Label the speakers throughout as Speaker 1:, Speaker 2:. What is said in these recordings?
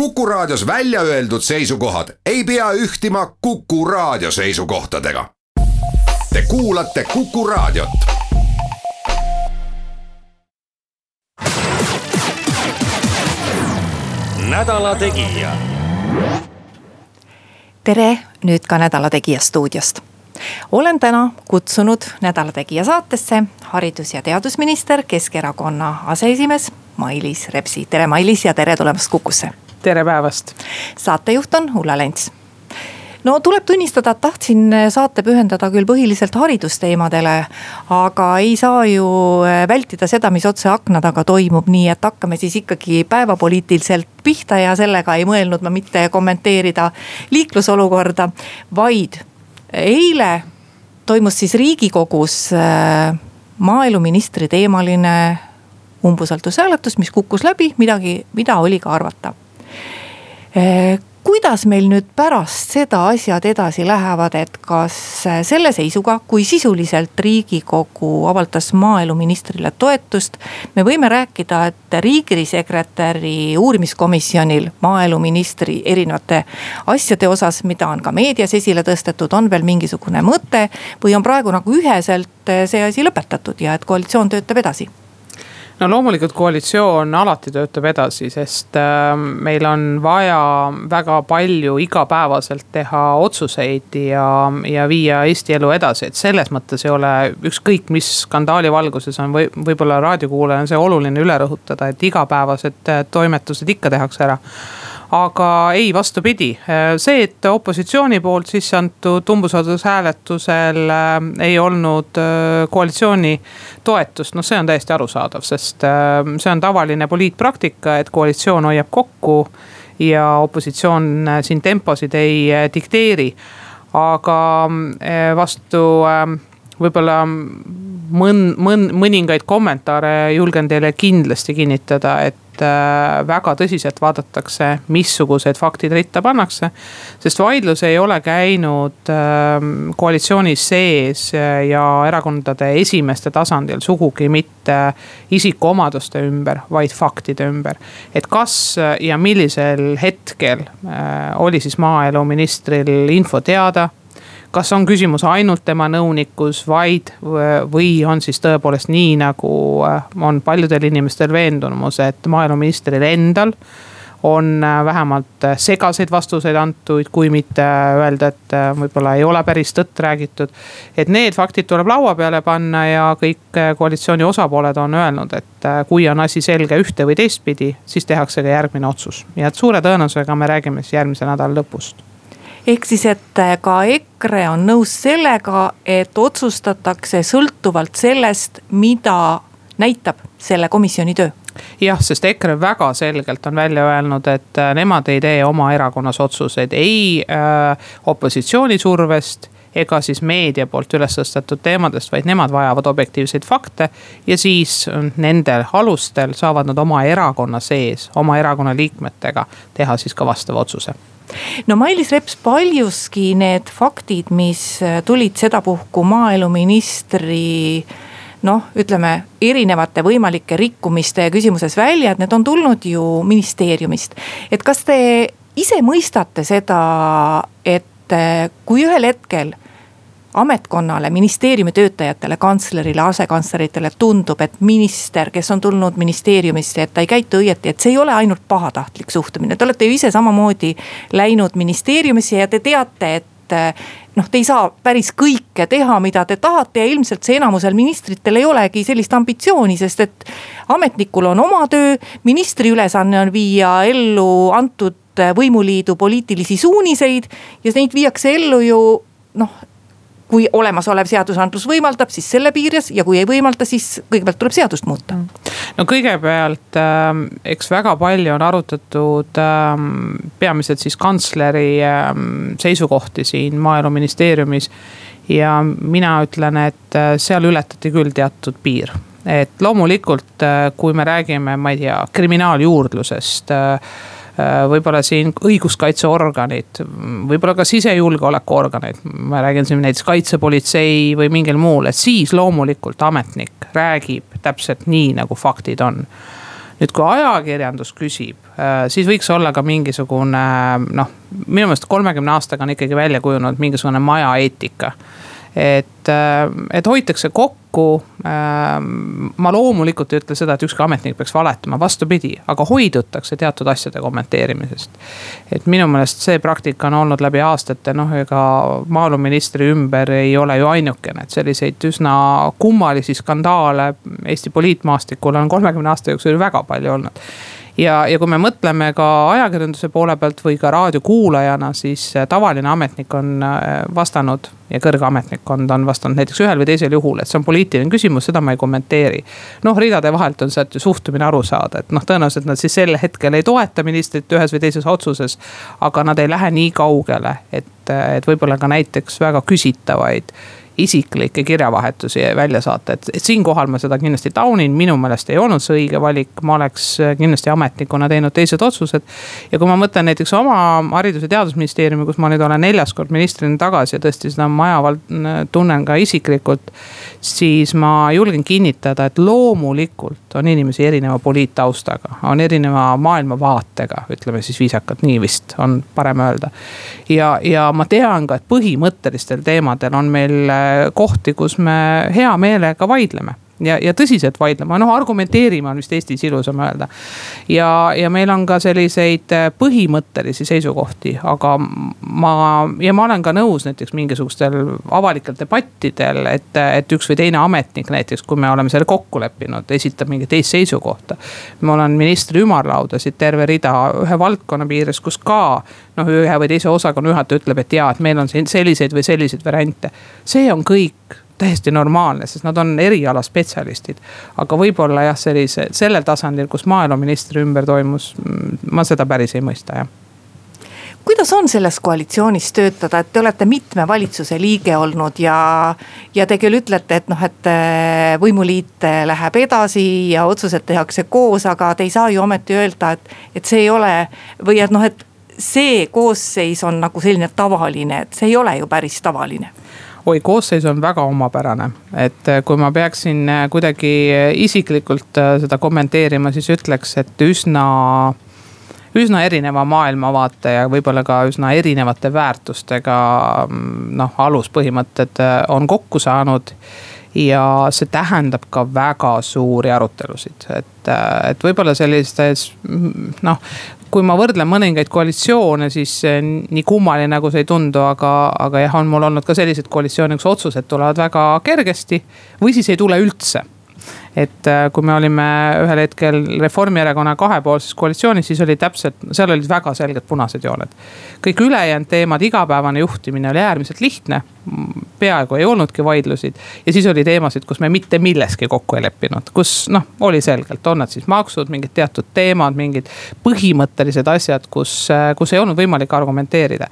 Speaker 1: Kuku Raadios välja öeldud seisukohad ei pea ühtima Kuku Raadio seisukohtadega. Te kuulate Kuku Raadiot.
Speaker 2: nädala Tegija.
Speaker 3: tere, nüüd ka Nädala Tegija stuudiost. olen täna kutsunud Nädala Tegija saatesse haridus- ja teadusminister, Keskerakonna aseesimees Mailis Repsi. tere, Mailis ja tere tulemast Kukusse
Speaker 4: tere päevast.
Speaker 3: saatejuht on Ulla Lents no tuleb tunnistada, et tahtsin saate pühendada küll põhiliselt haridusteemadele. aga ei saa ju äh, vältida seda, mis otse akna taga toimub, nii et hakkame siis ikkagi päevapoliitiliselt pihta ja sellega ei mõelnud ma mitte kommenteerida liiklusolukorda. vaid eile toimus siis riigikogus äh, maaeluministri teemaline umbusaldushääletus, mis kukkus läbi, midagi, mida oli ka arvata Eh, kuidas meil nüüd pärast seda asjad edasi lähevad, et kas selle seisuga, kui sisuliselt riigikogu avaldas maaeluministrile toetust. me võime rääkida, et riigisekretäri uurimiskomisjonil maaeluministri erinevate asjade osas, mida on ka meedias esile tõstetud, on veel mingisugune mõte. või on praegu nagu üheselt see asi lõpetatud ja et koalitsioon töötab edasi
Speaker 4: no loomulikult koalitsioon alati töötab edasi, sest äh, meil on vaja väga palju igapäevaselt teha otsuseid ja, ja viia Eesti elu edasi, et selles mõttes ei ole ükskõik, mis skandaali valguses on või võib-olla raadiokuulajal on see oluline üle rõhutada, et igapäevased äh, toimetused ikka tehakse ära aga ei, vastupidi, see, et opositsiooni poolt sisse antud umbusaldushääletusel äh, ei olnud äh, koalitsiooni toetust, noh, see on täiesti arusaadav, sest äh, see on tavaline poliitpraktika, et koalitsioon hoiab kokku ja opositsioon siin temposid ei dikteeri. aga vastu võib-olla mõn-, mõn-, mõningaid kommentaare julgen teile kindlasti kinnitada, et äh, väga tõsiselt vaadatakse, missugused faktid ritta pannakse. sest vaidlus ei ole käinud ähm, koalitsioonis sees ja erakondade esimeste tasandil sugugi mitte isikuomaduste ümber, vaid faktide ümber. et kas ja millisel hetkel äh, oli siis maaeluministril info teada kas on küsimus ainult tema nõunikus, vaid või on siis tõepoolest nii, nagu äh, on paljudel inimestel veendumus, et maaeluministril endal on äh, vähemalt äh, segaseid vastuseid antud, kui mitte öelda, et võib-olla ei ole päris tõtt räägitud. et need faktid tuleb laua peale panna ja kõik koalitsiooni osapooled on öelnud, et kui on asi selge ühte või teistpidi, siis tehakse ka järgmine otsus. ja et suure tõenäosusega me räägime siis järgmise nädala lõpust
Speaker 3: ehk siis, et äh, ka EKRE on nõus sellega, et otsustatakse sõltuvalt sellest, mida näitab selle komisjoni töö.
Speaker 4: Jah, sest EKRE väga selgelt on välja öelnud, et äh, nemad ei tee oma erakonnas otsuseid ei äh, opositsiooni survest ega siis meedia poolt üles tõstetud teemadest, vaid nemad vajavad objektiivseid fakte. ja siis äh, nendel alustel saavad nad oma erakonna sees, oma erakonna liikmetega teha siis ka vastava otsuse
Speaker 3: no Mailis Reps, paljuski need faktid, mis äh, tulid sedapuhku maaeluministri noh, ütleme erinevate võimalike rikkumiste küsimuses välja, et need on tulnud ju ministeeriumist. et kas te ise mõistate seda, et äh, kui ühel hetkel ametkonnale, ministeeriumi töötajatele, kantslerile, asekantsleritele tundub, et minister, kes on tulnud ministeeriumisse, et ta ei käitu õieti, et see ei ole ainult pahatahtlik suhtumine, te olete ju ise samamoodi läinud ministeeriumisse ja te teate, et noh, te ei saa päris kõike teha, mida te tahate ja ilmselt see enamusel ministritel ei olegi sellist ambitsiooni, sest et ametnikul on oma töö, ministri ülesanne on viia ellu antud võimuliidu poliitilisi suuniseid ja neid viiakse ellu ju noh kui olemasolev seadusandlus võimaldab, siis selle piires ja kui ei võimalda, siis kõigepealt tuleb seadust muuta.
Speaker 4: no kõigepealt äh, eks väga palju on arutatud äh, peamiselt siis kantsleri äh, seisukohti siin maaeluministeeriumis. ja mina ütlen, et äh, seal ületati küll teatud piir et loomulikult, äh, kui me räägime, ma ei tea, kriminaaljuurdlusest Äh, võib-olla siin õiguskaitseorganid, võib-olla ka sisejulgeolekuorganid. ma räägin siin näiteks kaitsepolitsei või mingil muul, et siis loomulikult ametnik räägib täpselt nii, nagu faktid on nüüd, kui ajakirjandus küsib, siis võiks olla ka mingisugune noh, minu meelest kolmekümne aastaga on ikkagi välja kujunenud mingisugune maja eetika et, äh, et hoitakse kokku. Ähm, ma loomulikult ei ütle seda, et ükski ametnik peaks valetama, vastupidi, aga hoidutakse teatud asjade kommenteerimisest. et minu meelest see praktika on olnud läbi aastate, noh, ega maaeluministri ümber ei ole ju ainukene, et selliseid üsna kummalisi skandaale Eesti poliitmaastikul on kolmekümne aasta jooksul väga palju olnud ja, ja kui me mõtleme ka ajakirjanduse poole pealt või ka raadiokuulajana, siis äh, tavaline ametnik on äh, vastanud ja kõrge ametnikkond on vastanud näiteks ühel või teisel juhul, et see on poliitiline küsimus, seda ma ei kommenteeri. noh, ridade vahelt on sealt ju suhtumine aru saada, et noh, tõenäoliselt nad siis sel hetkel ei toeta ministrit ühes või teises otsuses. aga nad ei lähe nii kaugele, et, et võib-olla ka näiteks väga küsitavaid isiklikke kirjavahetusi välja saata, et, et siinkohal ma seda kindlasti taunin, minu meelest ei olnud see õige valik, ma oleks kindlasti ametnikuna teinud teised otsused. ja kui ma mõtlen näiteks oma haridus- ja teadusministeeriumi, kus ma nüüd olen neljas kord ministrina tagasi ja tõesti seda maja tunnen ka isiklikult. siis ma julgen kinnitada, et loomulikult on inimesi erineva poliittaustaga, on erineva maailmavaatega, ütleme siis viisakalt, nii vist on parem öelda. ja, ja ma tean ka, et põhimõttelistel teemadel on meil kohti, kus me hea meelega vaidleme ja, ja tõsiselt vaidlema, noh argumenteerima on vist Eestis ilusam öelda. ja, ja meil on ka selliseid põhimõttelisi seisukohti, aga ma ja ma olen ka nõus näiteks mingisugustel avalikel debattidel, et, et üks või teine ametnik näiteks, kui me oleme selle kokku leppinud, esitab mingit teist seisukohta. ma olen ministri ümarlaudasid terve rida ühe valdkonna piires, kus ka noh, ühe või teise osakonna juhataja ütleb, et jaa, et meil on siin selliseid või selliseid variante. see on kõik täiesti normaalne, sest nad on erialaspetsialistid. aga võib-olla jah, sellise, sellel tasandil, kus maaeluministri ümber toimus, ma seda päris ei mõista, jah.
Speaker 3: Kuidas on selles koalitsioonis töötada, et te olete mitme valitsuse liige olnud ja, ja te küll ütlete, et noh, et äh, võimuliit läheb edasi ja otsused tehakse koos, aga te ei saa ju ometi öelda, et, et see ei ole või et noh, et see koosseis on nagu selline tavaline, et see ei ole ju päris tavaline
Speaker 4: oi, koosseis on väga omapärane, et äh, kui ma peaksin äh, kuidagi äh, isiklikult seda kommenteerima, siis ütleks, et üsna üsna erineva maailmavaate ja võib-olla ka üsna erinevate väärtustega mm, noh, aluspõhimõtted on kokku saanud. Ja see tähendab ka väga suuri arutelusid, et, et võib-olla sellistes noh, kui ma võrdlen mõningaid koalitsioone, siis nii kummaline nagu see ei tundu, aga, aga jah, on mul olnud ka selliseid koalitsioone, kus otsused tulevad väga kergesti või siis ei tule üldse et äh, kui me olime ühel hetkel Reformierakonna kahepoolses koalitsioonis, siis oli täpselt, seal olid väga selged punased jooned. kõik ülejäänud teemad, igapäevane juhtimine oli äärmiselt lihtne. peaaegu ei olnudki vaidlusid ja siis oli teemasid, kus me mitte milleski kokku ei leppinud, kus noh, oli selgelt, on nad siis maksud, mingid teatud teemad, mingid põhimõttelised asjad, kus, äh, kus ei olnud võimalik argumenteerida.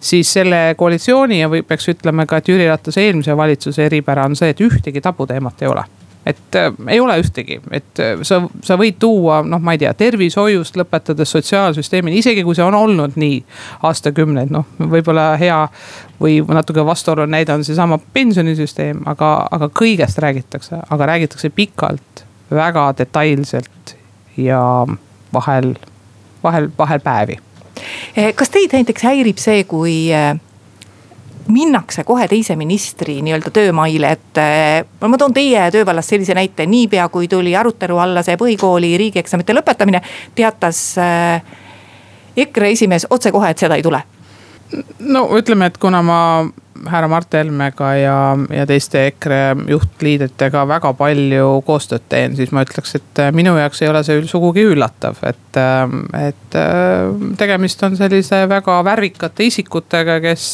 Speaker 4: siis selle koalitsiooni ja või peaks ütlema ka, et Jüri Ratase eelmise valitsuse eripära on see, et ühtegi tabuteemat ei ole et äh, ei ole ühtegi, et äh, sa, sa võid tuua, noh, ma ei tea, tervishoiust lõpetades sotsiaalsüsteemini, isegi kui see on olnud nii aastakümneid, noh, võib-olla hea. või natuke vastuoluline näide on seesama pensionisüsteem, aga, aga kõigest räägitakse, aga räägitakse pikalt, väga detailselt ja vahel, vahel, vahel päevi.
Speaker 3: Eh, kas teid näiteks häirib see, kui eh, minnakse kohe teise ministri nii-öelda töömaile, et äh, ma toon teie töövallast sellise näite, niipea kui tuli arutelu alla see põhikooli riigieksamite lõpetamine, teatas äh, EKRE esimees otsekohe, et seda ei tule.
Speaker 4: No ütleme, et kuna ma härra Mart Helmega ja, ja teiste EKRE juhtliidritega väga palju koostööd teen, siis ma ütleks, et äh, minu jaoks ei ole see sugugi üllatav, et, äh, et äh, tegemist on sellise väga värvikate isikutega, kes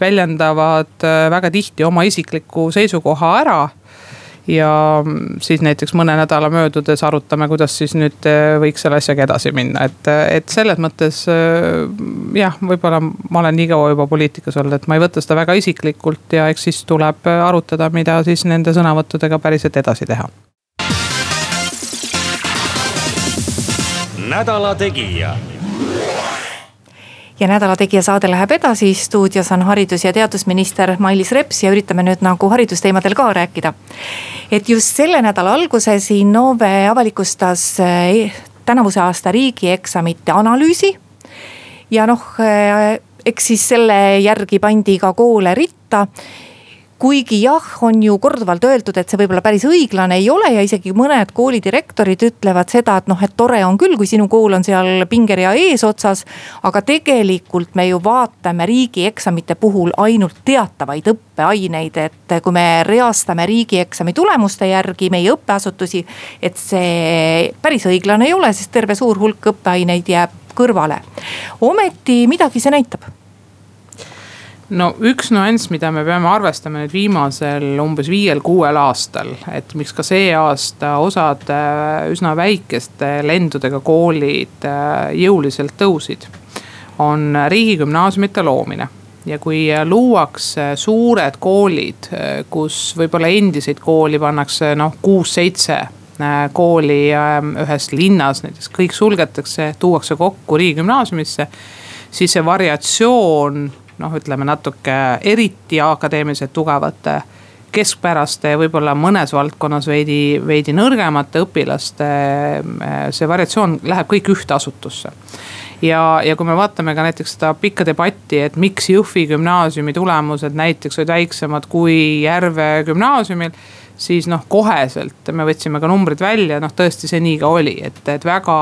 Speaker 4: väljendavad väga tihti oma isikliku seisukoha ära ja siis näiteks mõne nädala möödudes arutame, kuidas siis nüüd äh, võiks selle asjaga edasi minna, et, et selles mõttes äh, jah, võib-olla ma olen nii kaua juba poliitikas olnud, et ma ei võta seda väga isiklikult ja eks siis tuleb arutada, mida siis nende sõnavõttudega päriselt edasi teha.
Speaker 2: nädala Tegija
Speaker 3: ja Nädala Tegija saade läheb edasi, stuudios on haridus- ja teadusminister Mailis Reps ja üritame nüüd nagu haridusteemadel ka rääkida. et just selle nädala alguses Innove avalikustas eh, tänavuse aasta riigieksamite analüüsi. ja noh, eh, eks siis selle järgi pandi ka koole ritta kuigi jah, on ju korduvalt öeldud, et see võib-olla päris õiglane ei ole ja isegi mõned koolidirektorid ütlevad seda, et noh, et tore on küll, kui sinu kool on seal pingerea eesotsas. aga tegelikult me ju vaatame riigieksamite puhul ainult teatavaid õppeaineid, et kui me reastame riigieksami tulemuste järgi meie õppeasutusi. et see päris õiglane ei ole, sest terve suur hulk õppeaineid jääb kõrvale. ometi midagi see näitab
Speaker 4: no üks nüanss, mida me peame arvestama nüüd viimasel umbes viiel-kuuel aastal, et miks ka see aasta osad äh, üsna väikeste lendudega koolid äh, jõuliselt tõusid. on riigigümnaasiumite loomine ja kui luuakse suured koolid, äh, kus võib-olla endiseid kooli pannakse noh, kuus-seitse kooli ühes linnas, näiteks kõik sulgetakse, tuuakse kokku riigigümnaasiumisse. siis see variatsioon noh, ütleme natuke eriti akadeemiliselt tugevate keskpäraste ja võib-olla mõnes valdkonnas veidi, veidi nõrgemate õpilaste, see variatsioon läheb kõik ühte asutusse. Ja, ja kui me vaatame ka näiteks seda pikka debatti, et miks Jõhvi gümnaasiumi tulemused näiteks olid väiksemad kui Järve gümnaasiumil siis noh, koheselt me võtsime ka numbrid välja, noh tõesti see nii ka oli, et, et väga,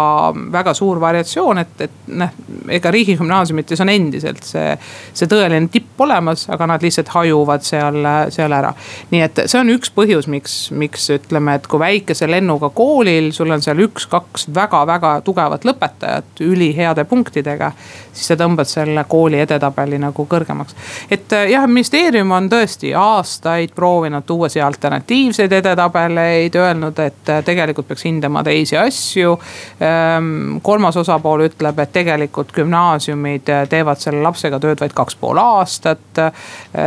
Speaker 4: väga suur variatsioon, et, et noh. ega riigigümnaasiumites on endiselt see, see tõeline tipp olemas, aga nad lihtsalt hajuvad seal, seal ära. nii et see on üks põhjus, miks, miks ütleme, et kui väikese lennuga koolil, sul on seal üks-kaks väga-väga tugevat lõpetajat üliheade punktidega. siis sa tõmbad selle kooli edetabeli nagu kõrgemaks. et jah, ministeerium on tõesti aastaid proovinud tuua siia alternatiivi negatiivseid edetabeleid, öelnud, et äh, tegelikult peaks hindama teisi asju. Ähm, kolmas osapool ütleb, et tegelikult gümnaasiumid äh, teevad selle lapsega tööd vaid kaks pool aastat. Äh,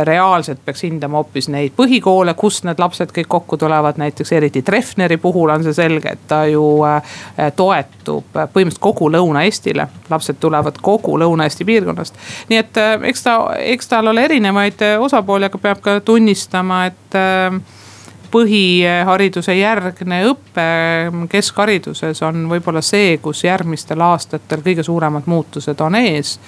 Speaker 4: reaalselt peaks hindama hoopis neid põhikoole, kust need lapsed kõik kokku tulevad, näiteks eriti Treffneri puhul on see selge, et ta ju toetub põhimõtteliselt kogu Lõuna-Eestile. lapsed tulevad kogu Lõuna-Eesti piirkonnast. nii et eks ta, eks tal ole erinevaid osapooli, aga peab ka tunnistama, et põhihariduse järgne õpe keskhariduses on võib-olla see, kus järgmistel aastatel kõige suuremad muutused on ees.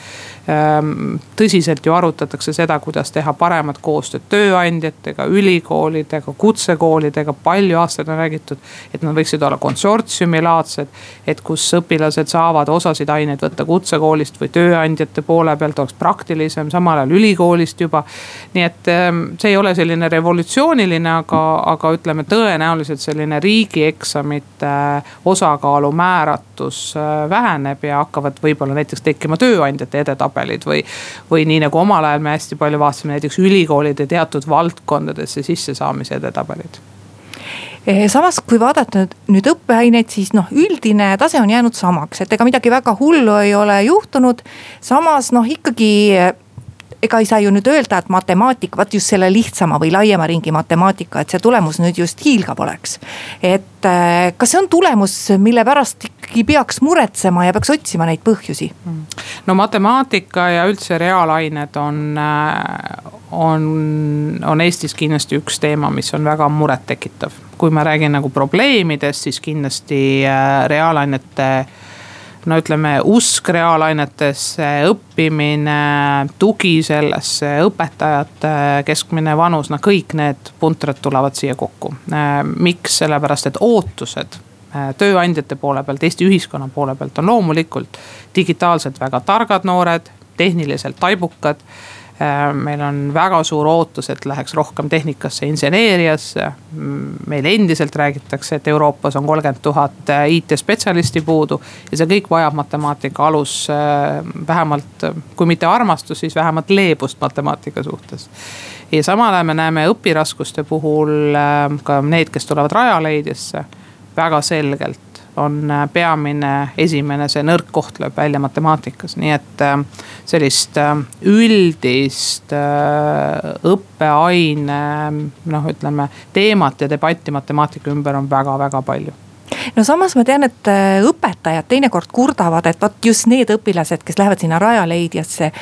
Speaker 4: Ehm, tõsiselt ju arutatakse seda, kuidas teha paremat koostööd tööandjatega, ülikoolidega, kutsekoolidega, palju aastaid on räägitud. et nad võiksid olla konsortsiumilaadsed, et kus õpilased saavad osasid aineid võtta kutsekoolist või tööandjate poole pealt, oleks praktilisem, samal ajal ülikoolist juba. nii et ehm, see ei ole selline revolutsiooniline, aga, aga ütleme tõenäoliselt selline riigieksamite osakaalu määratus äh, väheneb ja hakkavad võib-olla näiteks tekkima tööandjate edetabelid edetabelid või. või nii nagu omal ajal me hästi palju vaatasime näiteks ülikoolide teatud valdkondadesse sissesaamise edetabelid
Speaker 3: samas, kui vaadata nüüd õppeaineid, siis noh, üldine tase on jäänud samaks, et ega midagi väga hullu ei ole juhtunud. samas noh, ikkagi ega ei saa ju nüüd öelda, et matemaatika, vaat just selle lihtsama või laiema ringi matemaatika, et see tulemus nüüd just hiilgav oleks. et äh, kas see on tulemus, mille pärast ikkagi peaks muretsema ja peaks otsima neid põhjusi?
Speaker 4: no matemaatika ja üldse reaalained on, äh, on, on Eestis kindlasti üks teema, mis on väga murettekitav. kui ma räägin nagu probleemidest, siis kindlasti äh, reaalainete no ütleme, usk reaalainetesse, õppimine, tugi sellesse, õpetajate keskmine vanus, no kõik need puntrad tulevad siia kokku. miks, sellepärast et ootused tööandjate poole pealt, Eesti ühiskonna poole pealt on loomulikult digitaalselt väga targad noored, tehniliselt taibukad Äh, meil on väga suur ootus, et läheks rohkem tehnikasse, inseneeriasse. meil endiselt räägitakse, et Euroopas on kolmkümmend tuhat äh, IT-spetsialisti puudu ja see kõik vajab matemaatika alus äh, vähemalt, kui mitte armastust, siis vähemalt leebust matemaatika suhtes. ja samal ajal me näeme õpiraskuste puhul ka need, kes tulevad Rajaleidjasse väga selgelt on äh, peamine, esimene, see nõrk koht lööb välja matemaatikas, nii et äh, sellist äh, üldist õppeaine noh, ütleme teemat ja debatti matemaatika ümber on väga-väga palju
Speaker 3: no samas ma tean, et õpetajad teinekord kurdavad, et vot just need õpilased, kes lähevad sinna Rajaleidjasse.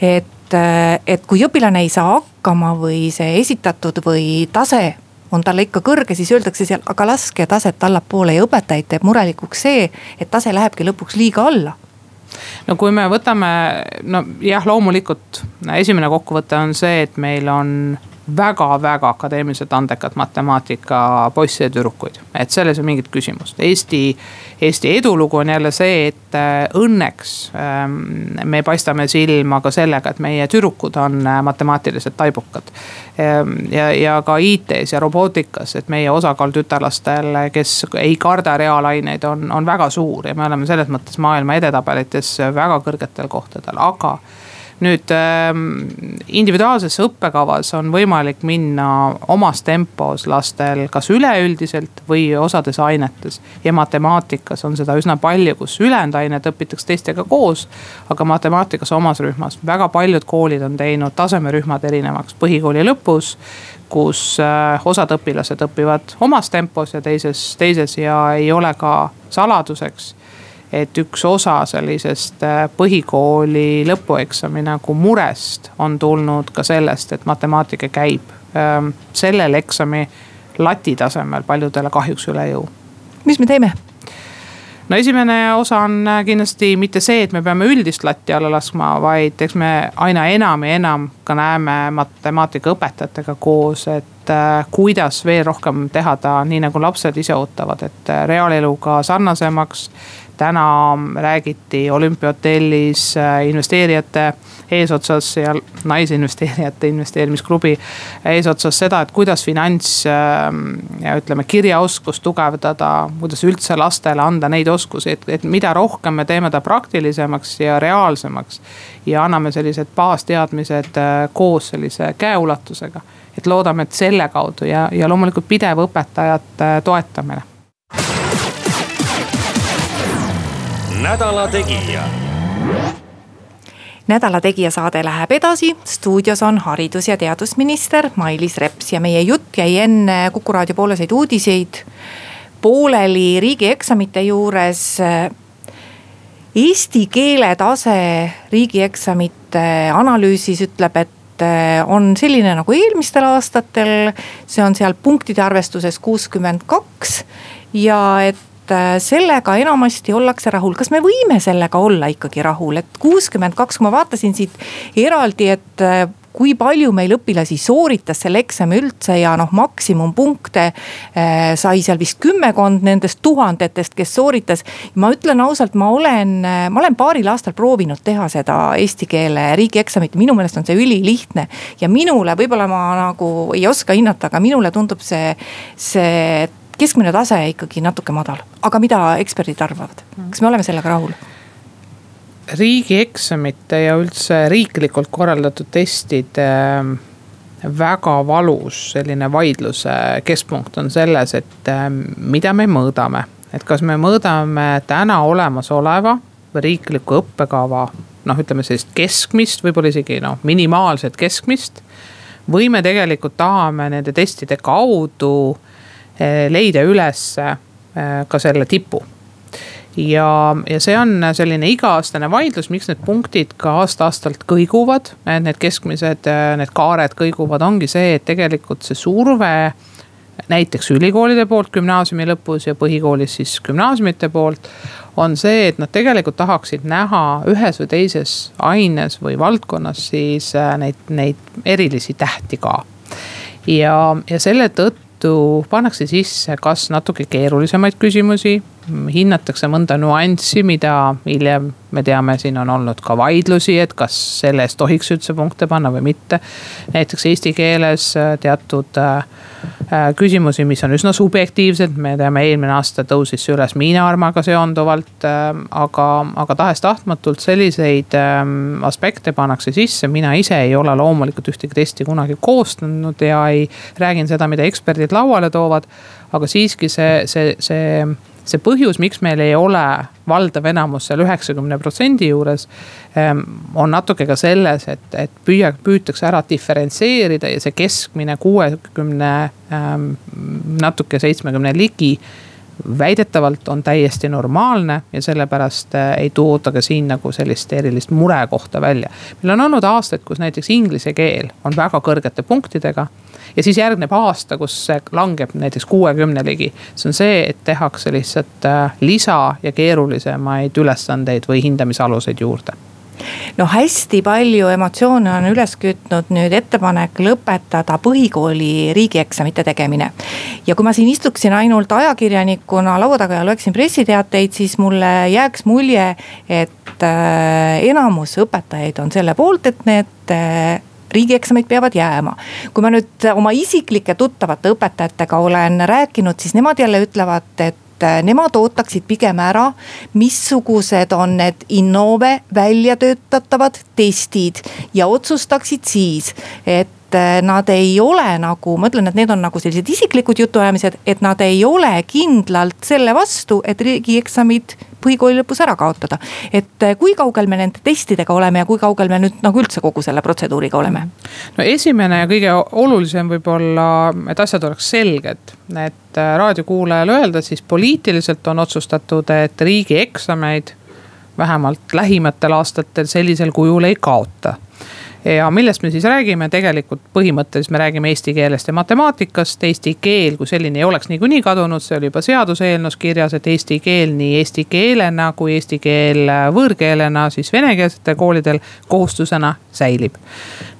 Speaker 3: et, et kui õpilane ei saa hakkama või see esitatud või tase on talle ikka kõrge, siis öeldakse seal, aga laske taset allapoole ja õpetajaid teeb murelikuks see, et tase lähebki lõpuks liiga alla.
Speaker 4: No kui me võtame, no jah, loomulikult esimene kokkuvõte on see, et meil on väga-väga akadeemiliselt andekad matemaatika poisse ja tüdrukuid, et selles ei ole mingit küsimust. Eesti, Eesti edulugu on jälle see, et äh, õnneks ähm, me paistame silma ka sellega, et meie tüdrukud on äh, matemaatiliselt taibukad. Ähm, ja, ja ka IT-s ja robootikas, et meie osakaal tütarlastel, kes ei karda reaalaineid, on, on väga suur ja me oleme selles mõttes maailma edetabelites väga kõrgetel kohtadel, aga nüüd ähm, individuaalses õppekavas on võimalik minna omas tempos lastel kas üleüldiselt või osades ainetes. ja matemaatikas on seda üsna palju, kus ülejäänud ained õpitakse teistega koos. aga matemaatikas omas rühmas, väga paljud koolid on teinud tasemerühmad erinevaks põhikooli lõpus kus äh, osad õpilased õpivad omas tempos ja teises, teises ja ei ole ka saladuseks et üks osa sellisest äh, põhikooli lõpueksami nagu murest on tulnud ka sellest, et matemaatika käib ähm, sellel eksami lati tasemel paljudele kahjuks üle jõu.
Speaker 3: mis me teeme?
Speaker 4: no esimene osa on äh, kindlasti mitte see, et me peame üldist latti alla laskma, vaid eks me aina enam ja enam ka näeme matemaatikaõpetajatega koos, et äh, kuidas veel rohkem teha ta nii, nagu lapsed ise ootavad, et reaaleluga sarnasemaks täna räägiti olümpiahotellis äh, investeerijate eesotsas ja naisinvesteerijate investeerimisklubi eesotsas seda, et kuidas finants ähm, ja ütleme, kirjaoskust tugevdada. kuidas üldse lastele anda neid oskusi, et, et mida rohkem me teeme ta praktilisemaks ja reaalsemaks. ja anname sellised baasteadmised äh, koos sellise käeulatusega. et loodame, et selle kaudu ja, ja loomulikult pidev õpetajate toetamine
Speaker 2: nädala Tegija.
Speaker 3: nädala Tegija saade läheb edasi, stuudios on haridus- ja teadusminister Mailis Reps ja meie jutt jäi enne Kuku raadio pooleseid uudiseid pooleli riigieksamite juures. Eesti keele tase riigieksamite analüüsis ütleb, et on selline nagu eelmistel aastatel. see on seal punktide arvestuses kuuskümmend kaks ja et et äh, sellega enamasti ollakse rahul, kas me võime sellega olla ikkagi rahul, et kuuskümmend kaks, ma vaatasin siit eraldi, et äh, kui palju meil õpilasi sooritas selle eksami üldse ja noh, maksimumpunkte äh, sai seal vist kümmekond nendest tuhandetest, kes sooritas. ma ütlen ausalt, ma olen, ma olen paaril aastal proovinud teha seda eesti keele riigieksamit, minu meelest on see ülilihtne. ja minule, võib-olla ma nagu ei oska hinnata, aga minule tundub see, see keskmine tase ikkagi natuke madal, aga mida eksperdid arvavad, kas me oleme sellega rahul?
Speaker 4: riigieksamite ja üldse riiklikult korraldatud testide ähm, väga valus selline vaidluse keskpunkt on selles, et ähm, mida me mõõdame. et kas me mõõdame täna olemasoleva riikliku õppekava noh, ütleme sellist keskmist, võib-olla isegi noh, minimaalset keskmist. või me tegelikult tahame nende testide kaudu leida üles eh, ka selle tipu ja, ja see on selline iga-aastane vaidlus, miks need punktid ka aasta-aastalt kõiguvad, need keskmised, eh, need kaared kõiguvad, ongi see, et tegelikult see surve. näiteks ülikoolide poolt gümnaasiumi lõpus ja põhikoolis siis gümnaasiumite poolt. on see, et nad tegelikult tahaksid näha ühes või teises aines või valdkonnas siis neid, neid erilisi tähti ka. ja, ja selle tõttu tõttu pannakse sisse kas natuke keerulisemaid küsimusi, hinnatakse mõnda nüanssi, mida hiljem me teame, siin on olnud ka vaidlusi, et kas selle eest tohiks üldse punkte panna või mitte. näiteks eesti keeles äh, teatud äh, äh, küsimusi, mis on üsna subjektiivsed, me teame, eelmine aasta tõusis see üles miinaarmaga seonduvalt. aga, aga tahes-tahtmatult selliseid ähm, aspekte pannakse sisse, mina ise ei ole loomulikult ühtegi testi kunagi koostanud ja ei räägin seda, mida eksperdid lauale toovad. aga siiski see, see, see see põhjus, miks meil ei ole valdav enamus seal üheksakümne protsendi juures. Ähm, on natuke ka selles, et, et püüa, püütakse ära diferentseerida ja see keskmine kuuekümne, ähm, natuke seitsmekümne ligi väidetavalt on täiesti normaalne ja sellepärast äh, ei tooda ka siin nagu sellist erilist murekohta välja. meil on olnud aastaid, kus näiteks inglise keel on väga kõrgete punktidega ja siis järgneb aasta, kus see langeb näiteks kuuekümne ligi. see on see, et tehakse lihtsalt äh, lisa ja keerulisemaid ülesandeid või hindamisaluseid juurde
Speaker 3: no hästi palju emotsioone on üles kütnud nüüd ettepanek lõpetada põhikooli riigieksamite tegemine. ja kui ma siin istuksin ainult ajakirjanikuna laua taga ja loeksin pressiteateid, siis mulle jääks mulje, et äh, enamus õpetajaid on selle poolt, et need äh, riigieksamid peavad jääma. kui ma nüüd oma isiklike tuttavate õpetajatega olen rääkinud, siis nemad jälle ütlevad, et et nemad ootaksid pigem ära, missugused on need Innove välja töötatavad testid ja otsustaksid siis, et nad ei ole nagu, ma ütlen, et need on nagu sellised isiklikud jutuajamised, et nad ei ole kindlalt selle vastu, et riigieksamid põhikooli lõpus ära kaotada. et eh, kui kaugel me nende testidega oleme ja kui kaugel me nüüd nagu üldse kogu selle protseduuriga oleme?
Speaker 4: no esimene ja kõige olulisem võib-olla, et asjad oleks selged, et eh, raadiokuulajale öelda, siis poliitiliselt on otsustatud, et riigieksameid vähemalt lähimatel aastatel sellisel kujul ei kaota ja millest me siis räägime, tegelikult põhimõtteliselt me räägime eesti keelest ja matemaatikast. Eesti keel kui selline ei oleks niikuinii kadunud, see oli juba seaduseelnõus kirjas, et eesti keel nii eesti keelena kui eesti keel võõrkeelena siis venekeelsetel koolidel kohustusena säilib.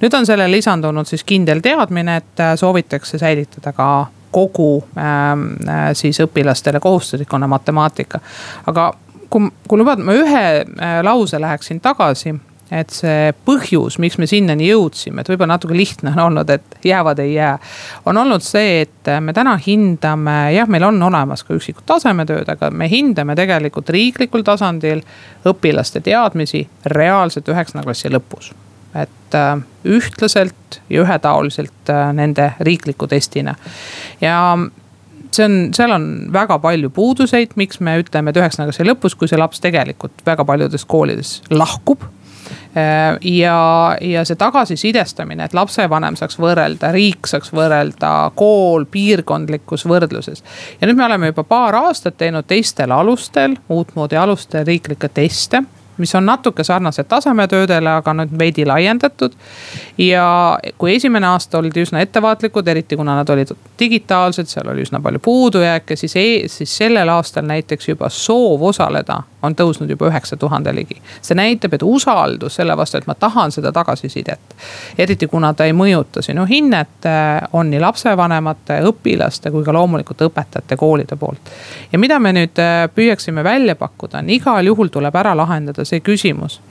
Speaker 4: nüüd on sellele lisandunud siis kindel teadmine, et soovitakse säilitada ka kogu ähm, äh, siis õpilastele kohustuslikuna matemaatika. aga kui, kui lubad, ma ühe äh, lause läheksin tagasi et see põhjus, miks me sinnani jõudsime, et võib-olla natuke lihtne on olnud, et jäävad, ei jää. on olnud see, et me täna hindame, jah, meil on olemas ka üksikud tasemetööd, aga me hindame tegelikult riiklikul tasandil õpilaste teadmisi reaalselt üheksanda klassi lõpus et äh, ühtlaselt ja ühetaoliselt äh, nende riikliku testina. ja see on, seal on väga palju puuduseid, miks me ütleme, et üheksanda klassi lõpus, kui see laps tegelikult väga paljudes koolides lahkub ja, ja see tagasisidestamine, et lapsevanem saaks võrrelda, riik saaks võrrelda, kool piirkondlikus võrdluses. ja nüüd me oleme juba paar aastat teinud teistel alustel, uutmoodi alustel riiklikke teste mis on natuke sarnased tasemetöödele, aga nüüd veidi laiendatud. ja kui esimene aasta oldi üsna ettevaatlikud, eriti kuna nad olid digitaalsed, seal oli üsna palju puudujääke, siis e, siis sellel aastal näiteks juba soov osaleda on tõusnud juba üheksa tuhande ligi. see näitab, et usaldus selle vastu, et ma tahan seda tagasisidet. eriti kuna ta ei mõjuta sinu hinnet, äh, on nii lapsevanemate, õpilaste kui ka loomulikult õpetajate, koolide poolt. ja mida me nüüd äh, püüaksime välja pakkuda, on igal juhul tuleb ära lahendada see küsimus.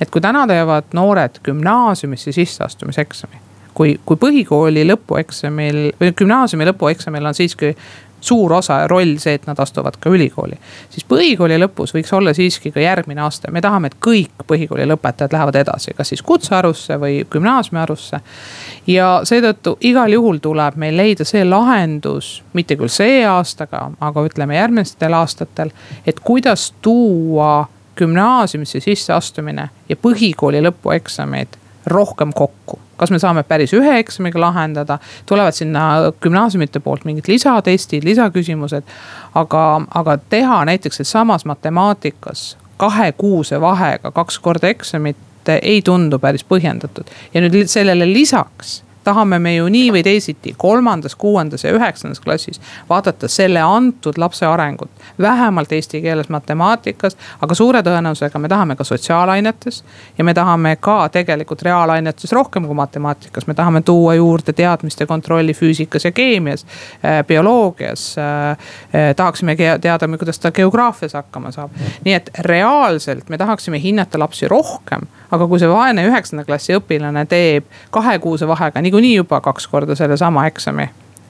Speaker 4: et kui täna teevad noored gümnaasiumisse sisseastumiseksami kui, kui põhikooli lõpueksamil või gümnaasiumi lõpueksamil on siiski suur osa ja roll see, et nad astuvad ka ülikooli. siis põhikooli lõpus võiks olla siiski ka järgmine aste, me tahame, et kõik põhikooli lõpetajad lähevad edasi, kas siis kutseharusse või gümnaasiumiharusse. ja seetõttu igal juhul tuleb meil leida see lahendus, mitte küll see aastaga, aga ütleme järgmistel aastatel, et kuidas tuua gümnaasiumisse sisseastumine ja põhikooli lõpueksamid rohkem kokku. kas me saame päris ühe eksamiga lahendada, tulevad sinna gümnaasiumite poolt mingid lisatestid, lisaküsimused. aga, aga teha näiteks samas matemaatikas kahekuuse vahega kaks korda eksamit ei tundu päris põhjendatud. ja nüüd sellele lisaks tahame me ju nii või teisiti kolmandas, kuuendas ja üheksandas klassis vaadata selle antud lapse arengut. vähemalt eesti keeles, matemaatikas, aga suure tõenäosusega me tahame ka sotsiaalainetes. ja me tahame ka tegelikult reaalainetes rohkem kui matemaatikas, me tahame tuua juurde teadmiste kontrolli füüsikas ja keemias, äh, bioloogias. Äh, äh, tahaksime teada, kuidas ta geograafias hakkama saab. nii et reaalselt me tahaksime hinnata lapsi rohkem, aga kui see vaene üheksanda klassi õpilane teeb kahekuuse vahega nii niikuinii juba kaks korda sellesama eksami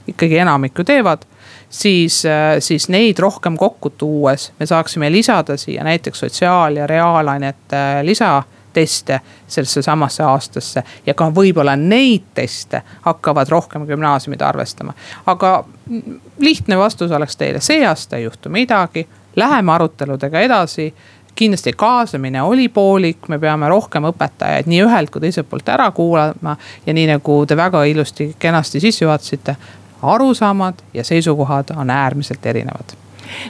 Speaker 4: ikkagi enamik ju teevad, siis, äh, siis neid rohkem kokku tuues me saaksime lisada siia näiteks sotsiaal- ja reaalainete lisateste sellesse samasse aastasse. ja ka võib-olla neid teste hakkavad rohkem gümnaasiumid arvestama. aga lihtne vastus oleks teile, see aasta ei juhtu midagi, läheme aruteludega edasi kindlasti kaasamine oli poolik, me peame rohkem õpetajaid nii ühelt kui teiselt poolt ära kuulama. ja nii nagu te väga ilusti, kenasti sisse juhatasite, arusaamad ja seisukohad on äärmiselt erinevad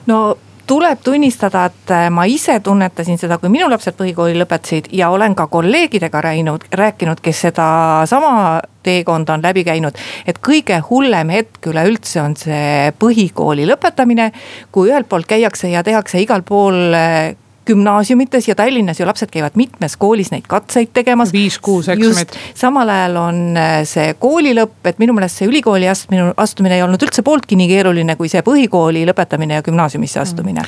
Speaker 3: no tuleb tunnistada, et äh, ma ise tunnetasin seda, kui minu lapsed põhikooli lõpetasid ja olen ka kolleegidega rääinud, rääkinud, kes sedasama teekonda on läbi käinud. et kõige hullem hetk üleüldse on see põhikooli lõpetamine, kui ühelt poolt käiakse ja tehakse igal pool äh, gümnaasiumites ja Tallinnas ju lapsed käivad mitmes koolis neid katseid tegemas.
Speaker 4: viis-kuus eksamit.
Speaker 3: samal ajal on äh, see kooli lõpp, et minu meelest see ülikooli astmine, astumine ei olnud üldse pooltki nii keeruline, kui see põhikooli lõpetamine ja gümnaasiumisse astumine.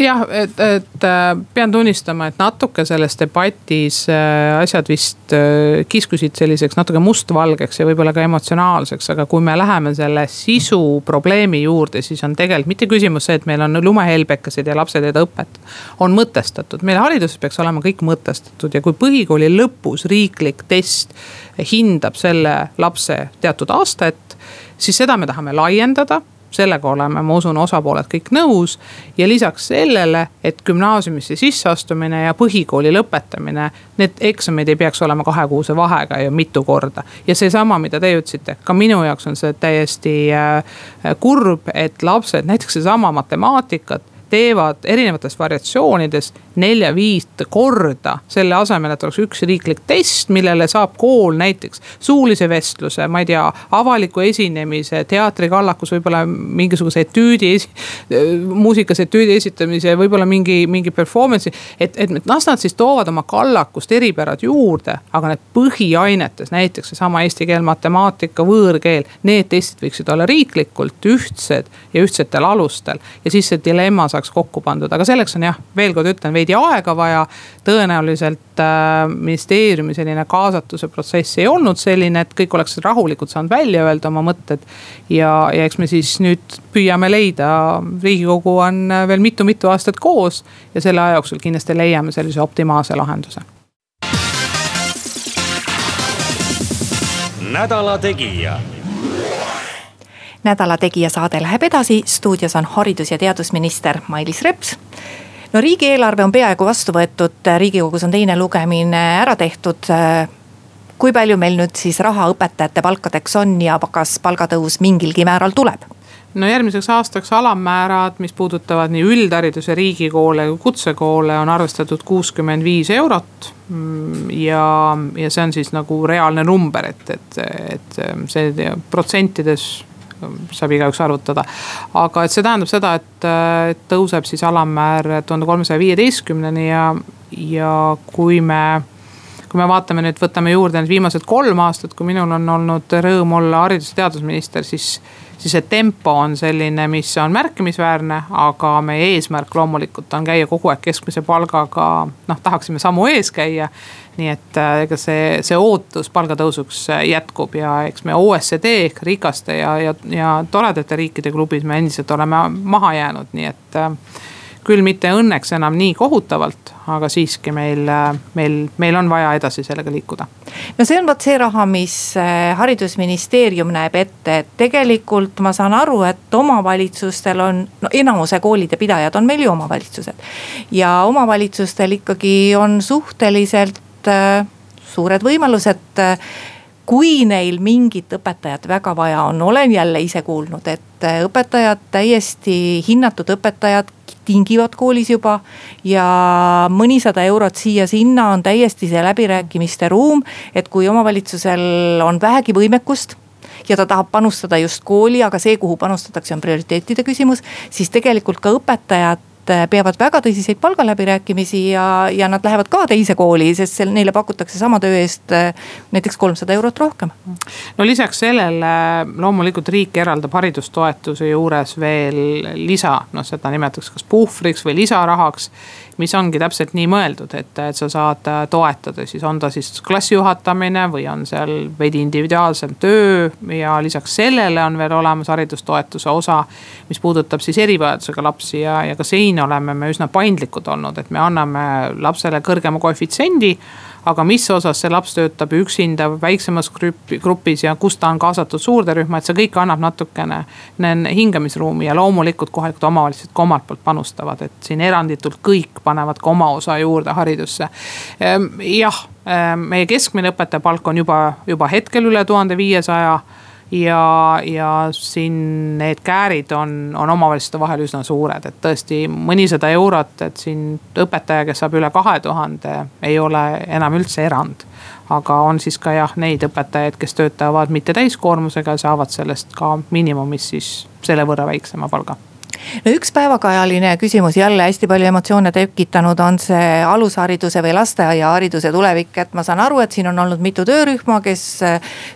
Speaker 4: jah, et, et äh, pean tunnistama, et natuke selles debatis äh, asjad vist kiskusid selliseks natuke mustvalgeks ja võib-olla ka emotsionaalseks, aga kui me läheme selle sisu probleemi juurde, siis on tegelikult mitte küsimus see, et meil on lumehelbekesed ja lapsed ei taha õpet. on on mõtestatud, meil hariduses peaks olema kõik mõtestatud ja kui põhikooli lõpus riiklik test hindab selle lapse teatud aastat, siis seda me tahame laiendada sellega oleme, ma usun, osapooled kõik nõus. ja lisaks sellele, et gümnaasiumisse sisseastumine ja põhikooli lõpetamine, need eksamid ei peaks olema kahekuuse vahega ja mitu korda. ja seesama, mida teie ütlesite, ka minu jaoks on see täiesti äh, kurb, et lapsed, näiteks seesama matemaatikat teevad erinevates variatsioonides nelja-viit korda. selle asemel, et oleks üks riiklik test, millele saab kool näiteks suulise vestluse, ma ei tea, avaliku esinemise, teatrikallakus võib-olla mingisuguse etüüdi muusikas etüüdi esitamise, võib-olla mingi, mingi performance'i. et, et las nad siis toovad oma kallakust eripärad juurde, aga need põhiainetes, näiteks seesama eesti keel, matemaatika, võõrkeel. Need testid võiksid olla riiklikult ühtsed ja ühtsetel alustel ja siis see dilemma saaks kokku pandud, aga selleks on jah, veel kord ütlen, veidi aega vaja. tõenäoliselt äh, ministeeriumi selline kaasatuse protsess ei olnud selline, et kõik oleksid rahulikult saanud välja öelda oma mõtted. ja, ja eks me siis nüüd püüame leida, riigikogu on veel mitu-mitu aastat koos ja selle aja jooksul kindlasti leiame sellise optimaalse lahenduse
Speaker 2: nädala Tegija
Speaker 3: nädala Tegija saade läheb edasi, stuudios on haridus- ja teadusminister Mailis Reps. No riigieelarve on peaaegu vastu võetud, riigikogus on teine lugemine ära tehtud. kui palju meil nüüd siis raha õpetajate palkadeks on ja kas palgatõus mingilgi määral tuleb?
Speaker 4: no järgmiseks aastaks alammäärad, mis puudutavad nii üldhariduse riigikoole kui kutsekoole, on arvestatud kuuskümmend viis eurot. ja, ja see on siis nagu reaalne number, et, et, et see protsentides saab igaüks arvutada. aga et see tähendab seda, et, tõuseb siis alammäär tuhande kolmesaja viieteistkümneni ja, ja kui me kui me vaatame nüüd, võtame juurde need viimased kolm aastat, kui minul on olnud rõõm olla haridus- ja teadusminister, siis siis see tempo on selline, mis on märkimisväärne, aga meie eesmärk loomulikult on käia kogu aeg keskmise palgaga, noh, tahaksime sammu ees käia. Nii et äh, ega see, see ootus palgatõusuks äh, jätkub ja eks me OECD ehk rikaste ja, ja, ja toredate riikide klubis me endiselt oleme maha jäänud, nii et äh, küll mitte õnneks enam nii kohutavalt, aga siiski meil, meil, meil on vaja edasi sellega liikuda.
Speaker 3: no see on vot see raha, mis haridusministeerium näeb ette, et tegelikult ma saan aru, et omavalitsustel on, no enamuse koolide pidajad on meil ju omavalitsused. ja omavalitsustel ikkagi on suhteliselt Äh, suured võimalused äh, kui neil mingit õpetajat väga vaja on, olen jälle ise kuulnud, et õpetajad, täiesti hinnatud õpetajad tingivad koolis juba. ja mõnisada eurot siia-sinna on täiesti see läbirääkimiste ruum, et kui omavalitsusel on vähegi võimekust ja ta tahab panustada just kooli, aga see, kuhu panustatakse, on prioriteetide küsimus, siis tegelikult ka õpetajad peavad väga tõsiseid palgaläbirääkimisi ja, ja nad lähevad ka teise kooli, sest seal neile pakutakse sama töö eest äh, näiteks kolmsada eurot rohkem.
Speaker 4: no lisaks sellele loomulikult riik eraldab haridustoetuse juures veel lisa, noh seda nimetatakse kas puhvriks või lisarahaks mis ongi täpselt nii mõeldud, et, et sa saad äh, toetada, siis on ta siis klassi juhatamine või on seal veidi individuaalsem töö. ja lisaks sellele on veel olemas haridustoetuse osa, mis puudutab siis erivajadusega lapsi ja, ja ka siin oleme me üsna paindlikud olnud, et me anname lapsele kõrgema koefitsiendi aga mis osas see laps töötab üksinda väiksemas grupis ja kus ta on kaasatud suurde rühma, et see kõik annab natukene hingamisruumi ja loomulikult kohalikud omavalitsused ka omalt poolt panustavad, et siin eranditult kõik panevad ka oma osa juurde haridusse. Ehm, jah, ehm, meie keskmine õpetaja palk on juba, juba hetkel üle tuhande viiesaja ja, ja siin need käärid on, on omavalitsuste vahel üsna suured, et tõesti mõnisada eurot, et siin õpetaja, kes saab üle kahe tuhande, ei ole enam üldse erand. Aga on siis ka jah, neid õpetajaid, kes töötavad mitte täiskoormusega, saavad sellest ka miinimumist siis selle võrra väiksema palga
Speaker 3: no üks päevakajaline küsimus jälle hästi palju emotsioone tekitanud on see alushariduse või lasteaiahariduse tulevik, et ma saan aru, et siin on olnud mitu töörühma, kes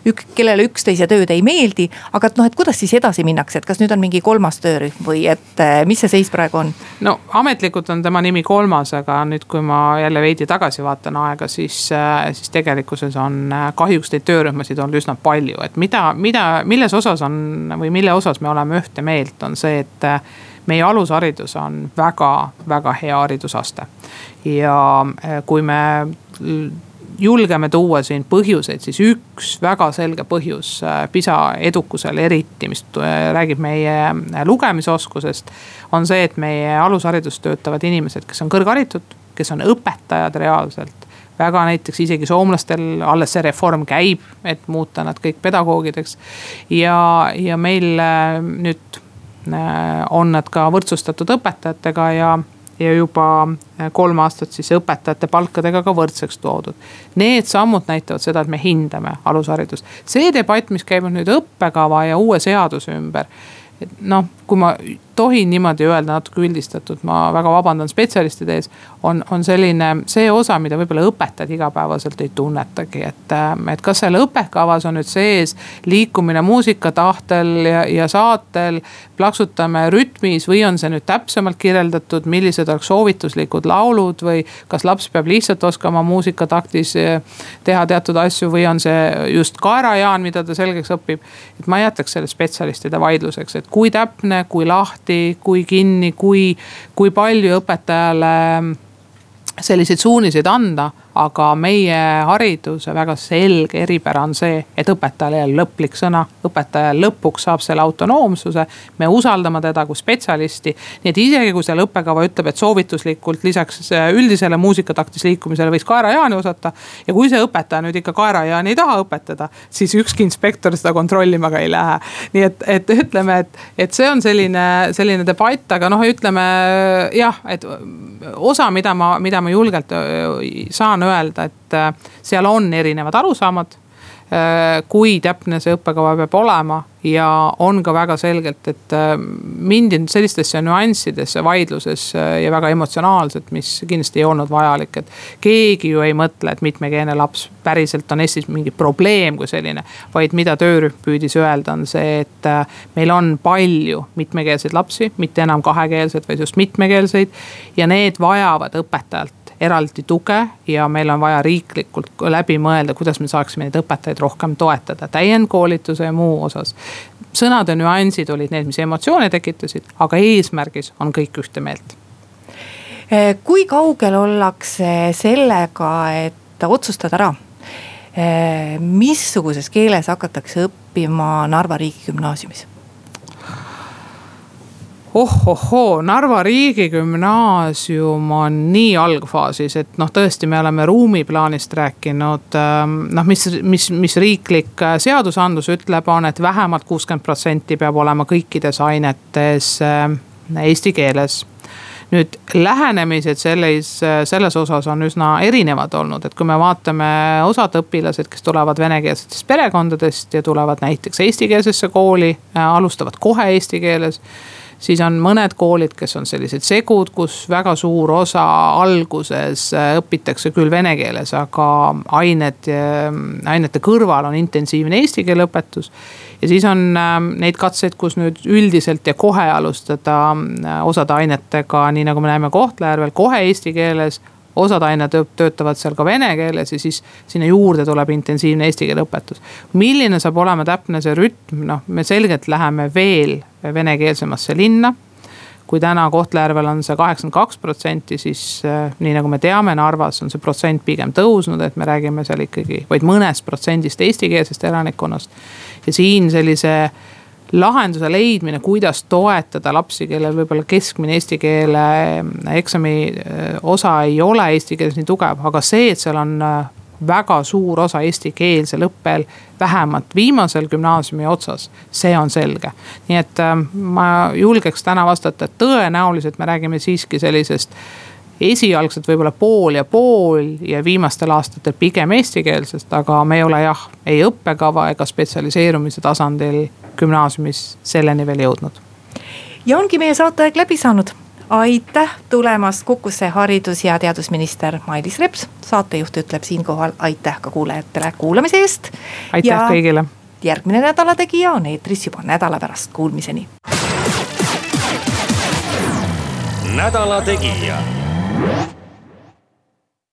Speaker 3: ük-, kellele üksteise tööd ei meeldi. aga et noh, et kuidas siis edasi minnakse, et kas nüüd on mingi kolmas töörühm või et mis see seis praegu on?
Speaker 4: no ametlikult on tema nimi kolmas, aga nüüd, kui ma jälle veidi tagasi vaatan aega, siis, siis tegelikkuses on kahjuks neid töörühmasid olnud üsna palju, et mida, mida, milles osas on või mille osas me oleme ühte meelt, on see, et meie alusharidus on väga-väga hea haridusaste. ja eh, kui me julgeme tuua siin põhjuseid, siis üks väga selge põhjus eh, PISA edukusel eriti, mis eh, räägib meie lugemisoskusest. on see, et meie alushariduses töötavad inimesed, kes on kõrgharitud, kes on õpetajad reaalselt väga näiteks isegi soomlastel alles see reform käib, et muuta nad kõik pedagoogideks. ja, ja meil nüüd on nad ka võrdsustatud õpetajatega ja, ja juba äh, kolm aastat siis õpetajate palkadega ka võrdseks toodud. Need sammud näitavad seda, et me hindame alusharidust. see debatt, mis käib nüüd õppekava ja uue seaduse ümber. noh, kui ma tohin niimoodi öelda natuke üldistatult, ma väga vabandan spetsialistide ees. on, on selline see osa, mida võib-olla õpetajad igapäevaselt ei tunnetagi, et, ähm, et kas seal õppekavas on nüüd sees liikumine muusikatahtel ja, ja saatel. plaksutame rütmis või on see nüüd täpsemalt kirjeldatud, millised oleks soovituslikud laulud või kas laps peab lihtsalt oskama muusikataktis äh, teha teatud asju või on see just kaerajaan, mida ta selgeks õpib. et ma jätaks selle spetsialistide vaidluseks, et kui täpne, kui lahti lahti, kui kinni, kui, kui palju õpetajale selliseid suuniseid anda aga meie hariduse väga selge eripära on see, et õpetajal ole lõplik sõna, õpetaja lõpuks saab selle autonoomsuse. me usaldame teda kui spetsialisti, nii et isegi kui seal õppekava ütleb, et soovituslikult lisaks üldisele muusikataktis liikumisele võiks kaerajaani osata. ja kui see õpetaja nüüd ikka kaerajaani ei taha õpetada, siis ükski inspektor seda kontrollima ka ei lähe. nii et, et ütleme, et, et see on selline, selline debatt, aga noh, ütleme jah, et osa, mida ma, mida ma julgelt saan öelda, et äh, seal on erinevad arusaamad äh, kui täpne see õppekava peab olema ja on ka väga selgelt, et äh, mindi sellistesse nüanssidesse vaidluses ja väga emotsionaalselt, mis kindlasti ei olnud vajalik, et. keegi ju ei mõtle, et mitmekeelne laps päriselt on Eestis mingi probleem kui selline. vaid mida töörühm püüdis öelda, on see, et meil on palju mitmekeelseid lapsi, mitte enam kahekeelseid, vaid just mitmekeelseid. ja need vajavad õpetajalt eraldi tuge ja meil on vaja riiklikult läbi mõelda, kuidas me saaksime neid õpetajaid rohkem toetada täiendkoolituse ja muu osas. sõnade nüansid olid need, mis emotsioone tekitasid, aga eesmärgis on kõik ühte meelt.
Speaker 3: Eh, kui kaugel ollakse sellega, et otsustada ära eh, missuguses keeles hakatakse õppima Narva riigigümnaasiumis
Speaker 4: ohohoo, Narva riigigümnaasium on nii algfaasis, et noh, tõesti, me oleme ruumiplaanist rääkinud. Ähm, noh, mis, mis, mis riiklik äh, seadusandlus ütleb, on, et vähemalt kuuskümmend protsenti peab olema kõikides ainetes äh, eesti keeles nüüd lähenemised selles, äh, selles osas on üsna erinevad olnud, et kui me vaatame osad õpilased, kes tulevad venekeelsetest perekondadest ja tulevad näiteks eestikeelsesse kooli, alustavad kohe eesti keeles siis on mõned koolid, kes on sellised segud, kus väga suur osa alguses äh, õpitakse küll vene keeles, aga ained, äh, ainete kõrval on intensiivne eesti keele õpetus. ja siis on ähm, neid katseid, kus nüüd üldiselt ja kohe alustada äh, osade ainetega, nii nagu me näeme Kohtla-Järvel, kohe eesti keeles osad ained töötavad seal ka vene keeles ja siis sinna juurde tuleb intensiivne eesti keele õpetus. milline saab olema täpne see rütm, noh, me selgelt läheme veel venekeelsemasse linna kui täna Kohtla-Järvel on see kaheksakümmend kaks protsenti, siis äh, nii nagu me teame, Narvas on see protsent pigem tõusnud, et me räägime seal ikkagi vaid mõnest protsendist eestikeelsest elanikkonnast. ja siin sellise lahenduse leidmine, kuidas toetada lapsi, kellel võib-olla keskmine eesti keele eksami äh, osa ei ole eesti keeles nii tugev, aga see, et seal on äh, väga suur osa eestikeelsel õppel vähemalt viimasel gümnaasiumi otsas, see on selge. nii et äh, ma julgeks täna vastata, et tõenäoliselt me räägime siiski sellisest esialgselt võib-olla pool ja pool ja viimastel aastatel pigem eestikeelsest, aga me ei ole jah, ei õppekava ega spetsialiseerumise tasandil gümnaasiumis selleni veel jõudnud.
Speaker 3: ja ongi meie saateaeg läbi saanud aitäh tulemast Kukusse haridus- ja teadusminister Mailis Reps. saatejuht ütleb siinkohal aitäh ka kuulajatele kuulamise eest.
Speaker 4: aitäh ja kõigile.
Speaker 3: järgmine Nädala Tegija on eetris juba nädala pärast, kuulmiseni.
Speaker 2: nädala Tegija